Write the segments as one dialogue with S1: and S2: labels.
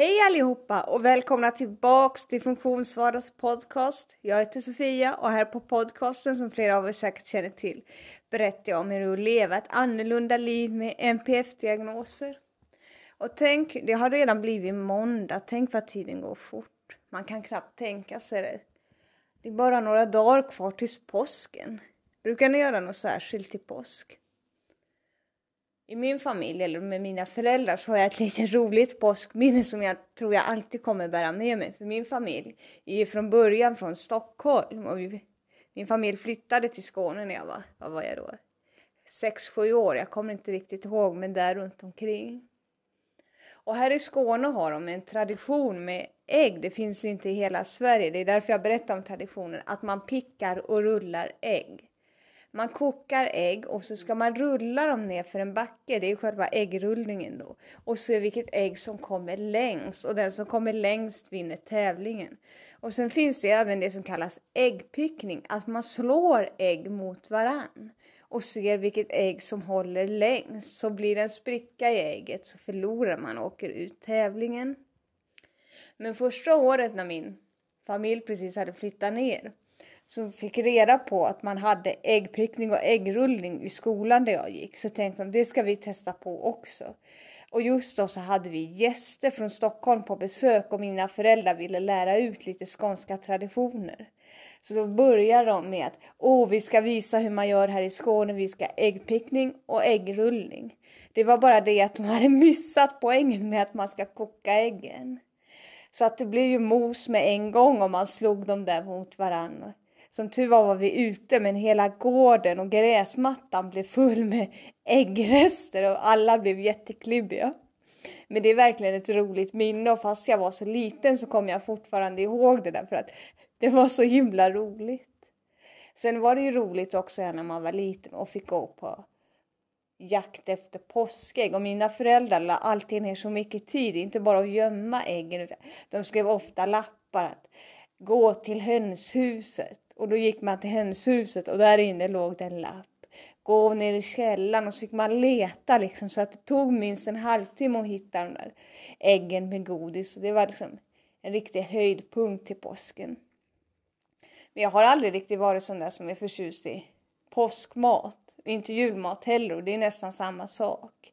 S1: Hej allihopa och välkomna tillbaks till Funktionsvardags podcast. Jag heter Sofia och här på podcasten som flera av er säkert känner till berättar jag om hur att leva ett annorlunda liv med NPF-diagnoser. Och tänk, det har redan blivit måndag. Tänk vad tiden går fort. Man kan knappt tänka sig det. Det är bara några dagar kvar tills påsken. Brukar ni göra något särskilt till påsk? I min familj, eller med mina föräldrar, så har jag ett lite roligt påskminne som jag tror jag alltid kommer bära med mig. För min familj är från början från Stockholm och vi, min familj flyttade till Skåne när jag var, vad var jag då? Sex, sju år, jag kommer inte riktigt ihåg, men där runt omkring. Och här i Skåne har de en tradition med ägg. Det finns inte i hela Sverige. Det är därför jag berättar om traditionen. Att man pickar och rullar ägg. Man kokar ägg och så ska man rulla dem ner för en backe. Det är själva äggrullningen då. Och se vilket ägg som kommer längst. Och den som kommer längst vinner tävlingen. Och sen finns det även det som kallas äggpickning. Att man slår ägg mot varann och ser vilket ägg som håller längst. Så blir det en spricka i ägget så förlorar man och åker ut tävlingen. Men första året när min familj precis hade flyttat ner så fick reda på att man hade äggpickning och äggrullning i skolan där jag gick så tänkte de det ska vi testa på också. Och just då så hade vi gäster från Stockholm på besök och mina föräldrar ville lära ut lite skånska traditioner. Så då börjar de med att åh, vi ska visa hur man gör här i Skåne. Vi ska äggpickning och äggrullning. Det var bara det att de hade missat poängen med att man ska koka äggen. Så att det blev ju mos med en gång om man slog dem där mot varandra. Som tur var var vi ute men hela gården och gräsmattan blev full med äggrester och alla blev jätteklibbiga. Men det är verkligen ett roligt minne och fast jag var så liten så kommer jag fortfarande ihåg det där för att det var så himla roligt. Sen var det ju roligt också när man var liten och fick gå på jakt efter påskägg och mina föräldrar la alltid ner så mycket tid, inte bara att gömma äggen utan de skrev ofta lappar att gå till hönshuset och då gick man till hönshuset och där inne låg det en lapp. Gå ner i källaren och så fick man leta liksom så att det tog minst en halvtimme att hitta de där äggen med godis. Och det var liksom en riktig höjdpunkt till påsken. Men jag har aldrig riktigt varit sån där som är förtjust i påskmat. Inte julmat heller och det är nästan samma sak.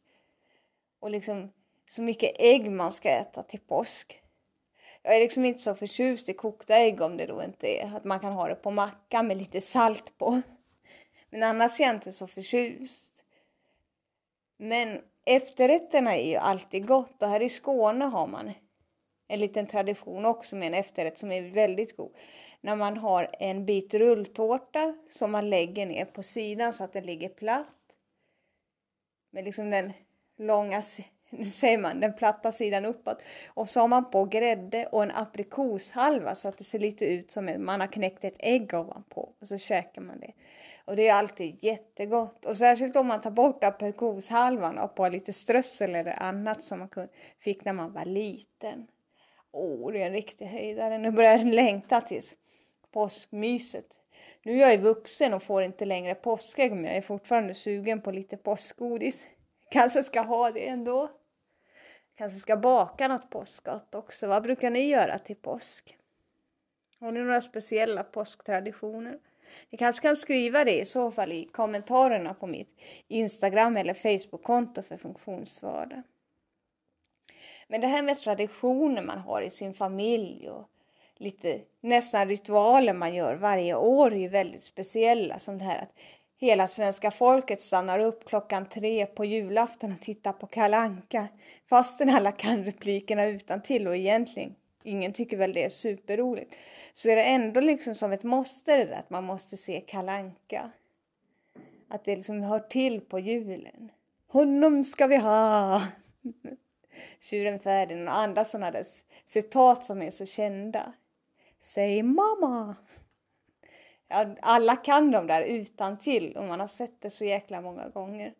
S1: Och liksom så mycket ägg man ska äta till påsk. Jag är liksom inte så förtjust i kokta ägg om det då inte är att man kan ha det på macka med lite salt på. Men annars är jag inte så förtjust. Men efterrätterna är ju alltid gott och här i Skåne har man en liten tradition också med en efterrätt som är väldigt god. När man har en bit rulltårta som man lägger ner på sidan så att den ligger platt. Med liksom den långa nu säger man den platta sidan uppåt. Och så har man på grädde och en aprikoshalva så att det ser lite ut som att man har knäckt ett ägg ovanpå. Och så käkar man det. Och det är alltid jättegott. Och särskilt om man tar bort aprikoshalvan och på lite strössel eller annat som man fick när man var liten. Åh, oh, det är en riktig höjdare. Nu börjar jag längta tills påskmyset. Nu är jag ju vuxen och får inte längre påskägg men jag är fortfarande sugen på lite påskgodis. Kanske ska ha det ändå. Kanske ska baka något påskgott också. Vad brukar ni göra till påsk? Har ni några speciella påsktraditioner? Ni kanske kan skriva det i så fall i kommentarerna på mitt Instagram eller Facebook-konto för funktionsvardag. Men det här med traditioner man har i sin familj och lite nästan ritualer man gör varje år är ju väldigt speciella. Som det här att hela svenska folket stannar upp klockan tre på julafton och tittar på Kalanka fastän alla kan replikerna utan till och egentligen ingen tycker väl det är superroligt så är det ändå liksom som ett måste det där att man måste se Kalanka. Att det liksom hör till på julen. Honom ska vi ha! Tjuren Ferdinand och andra sådana där citat som är så kända. Säg mamma! Alla kan de där utan till och man har sett det så jäkla många gånger.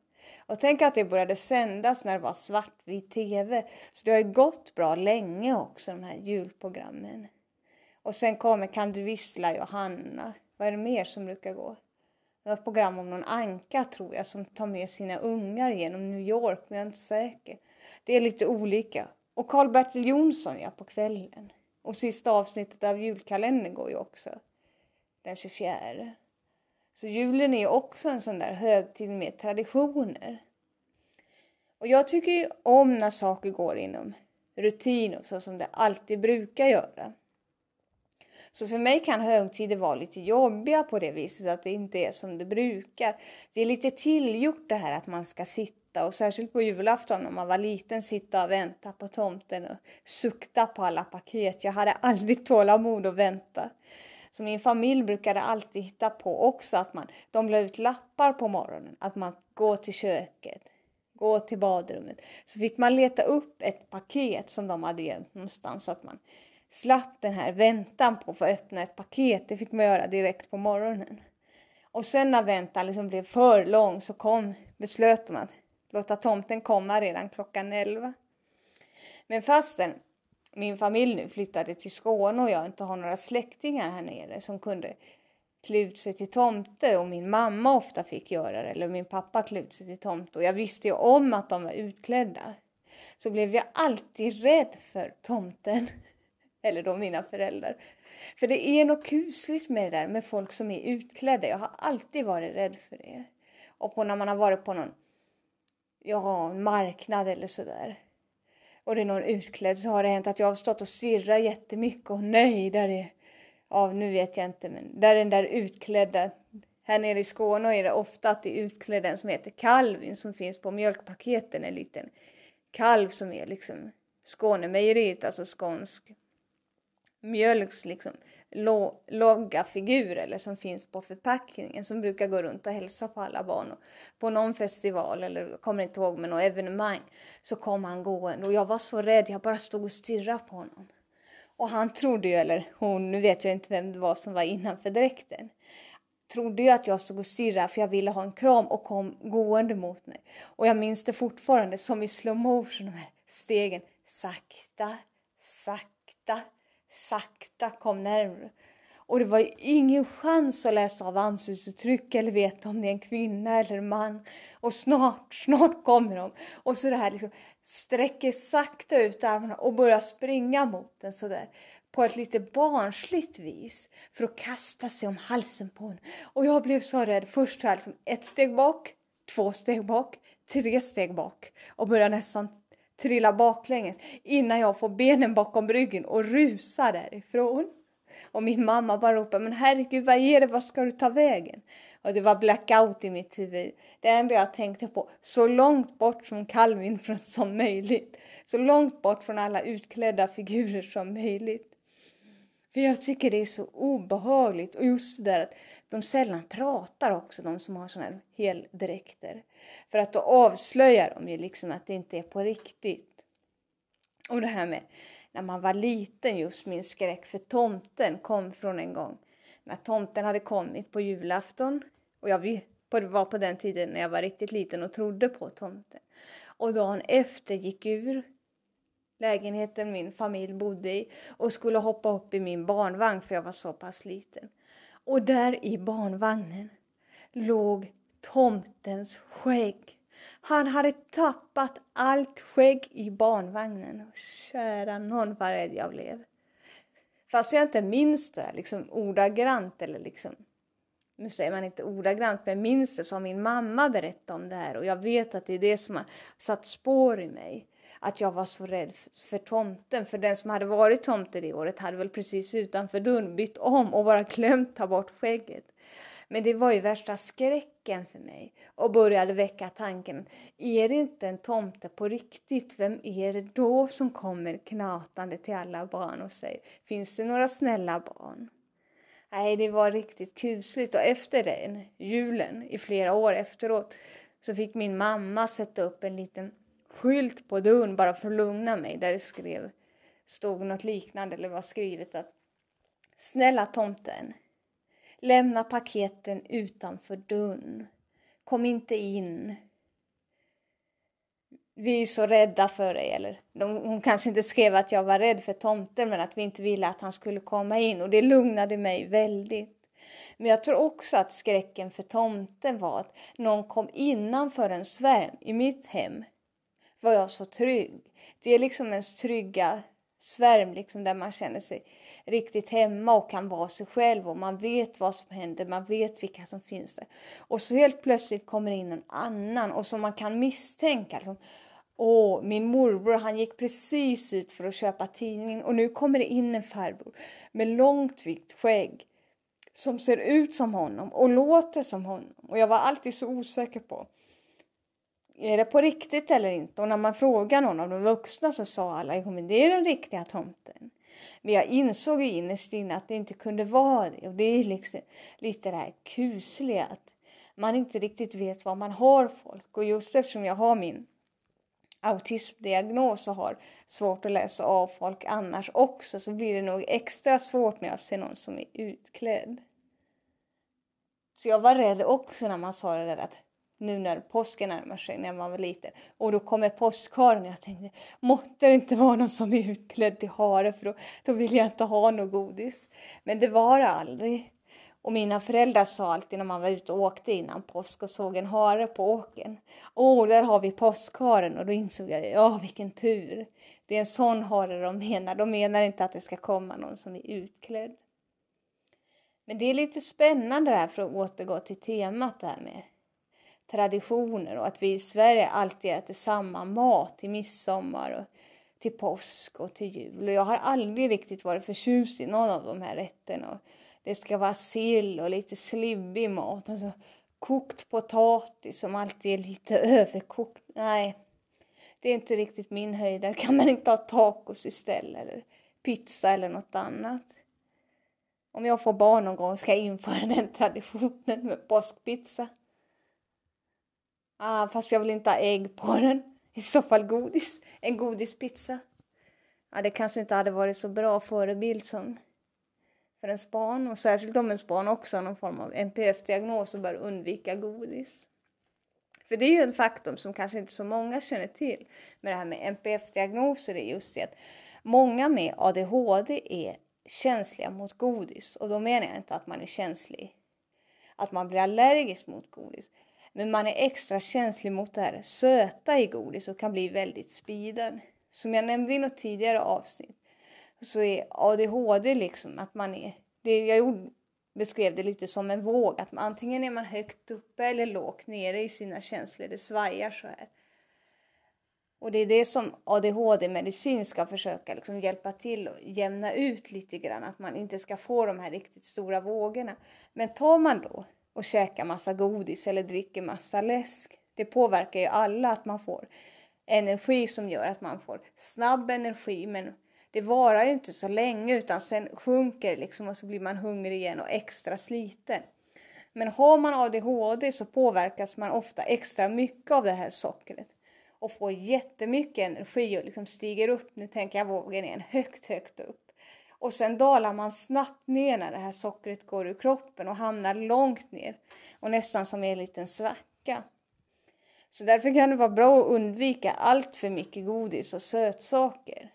S1: Och tänk att det började sändas när det var svartvit tv. Så det har ju gått bra länge också de här julprogrammen. Och sen kommer Kan du vissla Johanna. Vad är det mer som brukar gå? Det var ett program om någon anka tror jag som tar med sina ungar genom New York men jag är inte säker. Det är lite olika. Och Karl-Bertil Jonsson ja, på kvällen. Och sista avsnittet av julkalendern går ju också den 24. Så julen är ju också en sån där högtid med traditioner. Och jag tycker ju om när saker går inom rutin och så som det alltid brukar göra. Så för mig kan högtider vara lite jobbiga på det viset att det inte är som det brukar. Det är lite tillgjort det här att man ska sitta och särskilt på julafton när man var liten sitta och vänta på tomten och sukta på alla paket. Jag hade aldrig tålamod att vänta. Så min familj brukade alltid hitta på också att man, de la ut lappar på morgonen, att man går till köket, gå till badrummet. Så fick man leta upp ett paket som de hade gömt någonstans så att man slapp den här väntan på att få öppna ett paket. Det fick man göra direkt på morgonen. Och sen när väntan liksom blev för lång så kom, beslöt de att låta tomten komma redan klockan 11. Men fastän min familj nu flyttade till Skåne och jag inte har några släktingar här nere som kunde klä ut sig till tomte och min mamma ofta fick göra det eller min pappa klä ut sig till tomte och jag visste ju om att de var utklädda så blev jag alltid rädd för tomten eller då mina föräldrar. För det är något kusligt med det där med folk som är utklädda. Jag har alltid varit rädd för det. Och på när man har varit på någon ja, marknad eller sådär och det är någon utklädd så har det hänt att jag har stått och stirrat jättemycket och nej, där är, ja nu vet jag inte men där är den där utklädda. Här nere i Skåne är det ofta att det är utklädden som heter Kalvin som finns på mjölkpaketen, en liten kalv som är liksom Skånemejeriet, alltså skånsk mjölks liksom lo, logga figur eller som finns på förpackningen som brukar gå runt och hälsa på alla barn. Och på någon festival eller kommer inte ihåg men något evenemang så kom han gående och jag var så rädd, jag bara stod och stirrade på honom. Och han trodde ju, eller hon, nu vet jag inte vem det var som var innanför dräkten, trodde ju att jag stod och stirrade för jag ville ha en kram och kom gående mot mig. Och jag minns det fortfarande som i slow motion, de här stegen, sakta, sakta, sakta kom närmre. Och det var ingen chans att läsa av ansiktsuttryck eller veta om det är en kvinna eller en man. Och snart, snart kommer de. Och så det här liksom sträcker sakta ut armarna och börjar springa mot den sådär på ett lite barnsligt vis för att kasta sig om halsen på henne. Och jag blev så rädd. Först här liksom ett steg bak, två steg bak, tre steg bak och började nästan trillar baklänges innan jag får benen bakom ryggen och rusar därifrån. Och min mamma bara ropar, men herregud vad är det, vad ska du ta vägen? Och det var blackout i mitt huvud. Det enda jag tänkte på, så långt bort från Calvin som möjligt. Så långt bort från alla utklädda figurer som möjligt. För jag tycker det är så obehagligt och just det där att de sällan pratar också, de som har sådana här heldräkter. För att då avslöjar de ju liksom att det inte är på riktigt. Och det här med när man var liten, just min skräck för tomten kom från en gång när tomten hade kommit på julafton och jag var på den tiden när jag var riktigt liten och trodde på tomten. Och dagen efter gick ur lägenheten min familj bodde i och skulle hoppa upp i min barnvagn för jag var så pass liten. Och där i barnvagnen låg tomtens skägg. Han hade tappat allt skägg i barnvagnen. Och kära någon vad rädd jag blev. Fast jag inte minns det liksom ordagrant eller liksom nu säger man inte ordagrant, men minns det som min mamma berättade om det här och jag vet att det är det som har satt spår i mig att jag var så rädd för tomten. För den som hade varit tomte det året hade väl precis utanför dörren bytt om och bara glömt ta bort skägget. Men det var ju värsta skräcken för mig och började väcka tanken, är det inte en tomte på riktigt, vem är det då som kommer knatande till alla barn och säger, finns det några snälla barn? Nej, det var riktigt kusligt och efter den julen, i flera år efteråt, så fick min mamma sätta upp en liten skylt på dörren bara för att lugna mig där det skrev, stod något liknande eller var skrivet att Snälla tomten, lämna paketen utanför dörren. Kom inte in. Vi är så rädda för dig. Eller hon kanske inte skrev att jag var rädd för tomten men att vi inte ville att han skulle komma in och det lugnade mig väldigt. Men jag tror också att skräcken för tomten var att någon kom innanför en svärm i mitt hem var jag så trygg. Det är liksom ens trygga svärm liksom där man känner sig riktigt hemma och kan vara sig själv och man vet vad som händer, man vet vilka som finns där. Och så helt plötsligt kommer in en annan och som man kan misstänka. Liksom, Åh, min morbror han gick precis ut för att köpa tidningen och nu kommer det in en farbror med långt vitt skägg som ser ut som honom och låter som honom. Och jag var alltid så osäker på är det på riktigt eller inte? Och när man frågar någon av de vuxna så sa alla, jo men det är den riktiga tomten. Men jag insåg ju innerst inne att det inte kunde vara det. Och det är liksom lite det här kusliga att man inte riktigt vet var man har folk. Och just eftersom jag har min autismdiagnos och har svårt att läsa av folk annars också så blir det nog extra svårt när jag ser någon som är utklädd. Så jag var rädd också när man sa det där att nu när påsken närmar sig när man var liten. Och då kommer påskharen och jag tänkte, måtte det inte vara någon som är utklädd till hare för då, då vill jag inte ha något godis. Men det var det aldrig. Och mina föräldrar sa alltid när man var ute och åkte innan påsk och såg en hare på åken. Åh, där har vi påskharen och då insåg jag, ja vilken tur. Det är en sån hare de menar. De menar inte att det ska komma någon som är utklädd. Men det är lite spännande det här för att återgå till temat där med traditioner och att vi i Sverige alltid äter samma mat till midsommar och till påsk och till jul. Och jag har aldrig riktigt varit förtjust i någon av de här rätterna. Det ska vara sill och lite slibbig mat. Alltså, kokt potatis som alltid är lite överkokt. Nej, det är inte riktigt min höjd. Där kan man inte ha tacos istället eller pizza eller något annat. Om jag får barn någon gång ska jag införa den traditionen med påskpizza. Ah, fast jag vill inte ha ägg på den. I så fall godis. En godispizza. Ja, det kanske inte hade varit så bra förebild som för en barn och särskilt om en barn också har någon form av NPF-diagnos och bör undvika godis. För det är ju en faktum som kanske inte så många känner till med det här med NPF-diagnoser är just det att många med ADHD är känsliga mot godis och då menar jag inte att man är känslig att man blir allergisk mot godis men man är extra känslig mot det här söta i godis och kan bli väldigt spiden. Som jag nämnde i något tidigare avsnitt så är ADHD liksom att man är, det jag beskrev det lite som en våg, att man, antingen är man högt uppe eller lågt nere i sina känslor, det svajar så här. Och det är det som ADHD-medicin ska försöka liksom hjälpa till och jämna ut lite grann, att man inte ska få de här riktigt stora vågorna. Men tar man då och käkar massa godis eller dricker massa läsk. Det påverkar ju alla att man får energi som gör att man får snabb energi men det varar ju inte så länge utan sen sjunker det liksom och så blir man hungrig igen och extra sliten. Men har man ADHD så påverkas man ofta extra mycket av det här sockret och får jättemycket energi och liksom stiger upp, nu tänker jag vågen igen, högt, högt upp. Och sen dalar man snabbt ner när det här sockret går ur kroppen och hamnar långt ner och nästan som i en liten svacka. Så därför kan det vara bra att undvika allt för mycket godis och sötsaker.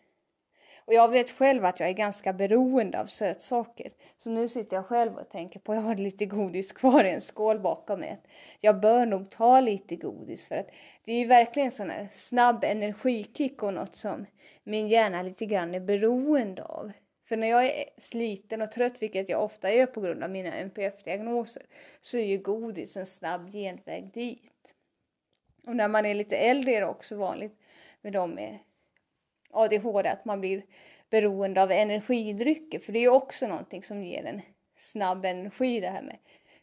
S1: Och jag vet själv att jag är ganska beroende av sötsaker. Så nu sitter jag själv och tänker på, jag har lite godis kvar i en skål bakom mig. Jag bör nog ta lite godis för att det är ju verkligen sån här snabb energikick och något som min hjärna lite grann är beroende av. För när jag är sliten och trött, vilket jag ofta är på grund av mina NPF-diagnoser, så är ju godis en snabb genväg dit. Och när man är lite äldre är det också vanligt med de med ADHD att man blir beroende av energidrycker. För det är ju också någonting som ger en snabb energi det här med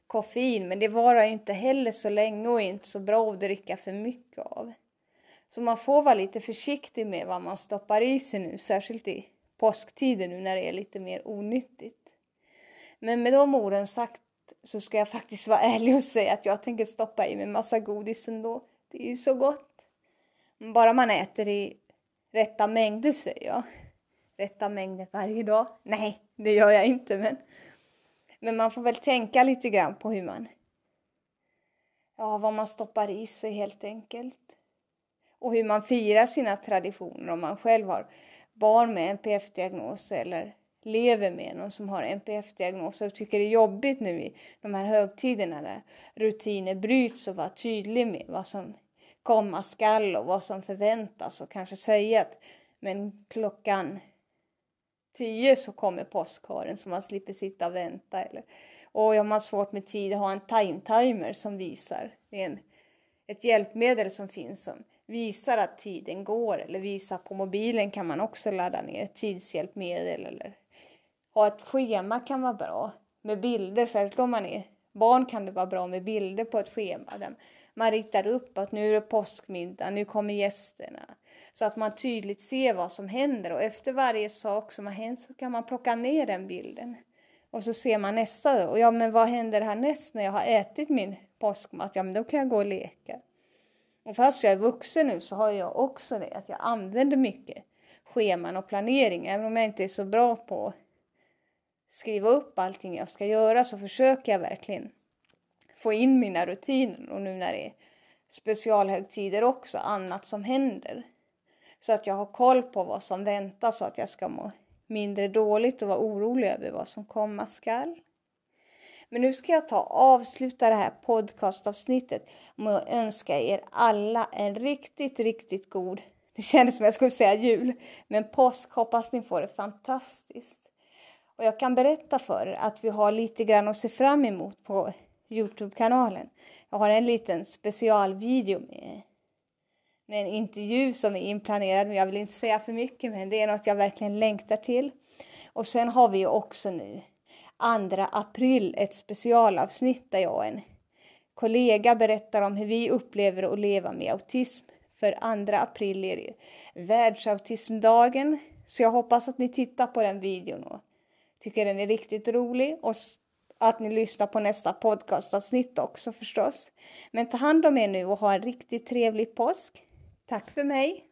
S1: koffein. Men det varar ju inte heller så länge och är inte så bra att dricka för mycket av. Så man får vara lite försiktig med vad man stoppar i sig nu, särskilt i påsktiden nu när det är lite mer onyttigt. Men med de orden sagt så ska jag faktiskt vara ärlig och säga att jag tänker stoppa i mig massa godis ändå. Det är ju så gott. Bara man äter i rätta mängder säger jag. Rätta mängder varje dag? Nej, det gör jag inte men men man får väl tänka lite grann på hur man ja, vad man stoppar i sig helt enkelt. Och hur man firar sina traditioner om man själv har barn med NPF-diagnos eller lever med någon som har NPF-diagnos och tycker det är jobbigt nu i de här högtiderna där rutiner bryts och vara tydlig med vad som komma skall och vad som förväntas och kanske säga att men klockan tio så kommer påskharen så man slipper sitta och vänta eller och om man har svårt med tid ha en time timer som visar. Det är en, ett hjälpmedel som finns som visar att tiden går eller visar på mobilen kan man också ladda ner tidshjälpmedel eller ha ett schema kan vara bra med bilder, särskilt om man är barn kan det vara bra med bilder på ett schema där man ritar upp att nu är det påskmiddag, nu kommer gästerna. Så att man tydligt ser vad som händer och efter varje sak som har hänt så kan man plocka ner den bilden. Och så ser man nästa då. Och ja, men vad händer härnäst när jag har ätit min påskmat? Ja, men då kan jag gå och leka. Och fast jag är vuxen nu så har jag också det att jag använder mycket scheman och planering. Även om jag inte är så bra på att skriva upp allting jag ska göra så försöker jag verkligen få in mina rutiner och nu när det är specialhögtider också, annat som händer. Så att jag har koll på vad som väntar så att jag ska må mindre dåligt och vara orolig över vad som komma skall. Men nu ska jag ta avsluta det här podcastavsnittet med att önska er alla en riktigt, riktigt god, det kändes som jag skulle säga jul, men påsk hoppas ni får det fantastiskt. Och jag kan berätta för er att vi har lite grann att se fram emot på Youtube-kanalen. Jag har en liten specialvideo med, med en intervju som är inplanerad, men jag vill inte säga för mycket, men det är något jag verkligen längtar till. Och sen har vi också nu 2 april ett specialavsnitt där jag och en kollega berättar om hur vi upplever att leva med autism. För 2 april är det världsautismdagen, så jag hoppas att ni tittar på den videon och tycker den är riktigt rolig och att ni lyssnar på nästa podcastavsnitt också förstås. Men ta hand om er nu och ha en riktigt trevlig påsk. Tack för mig!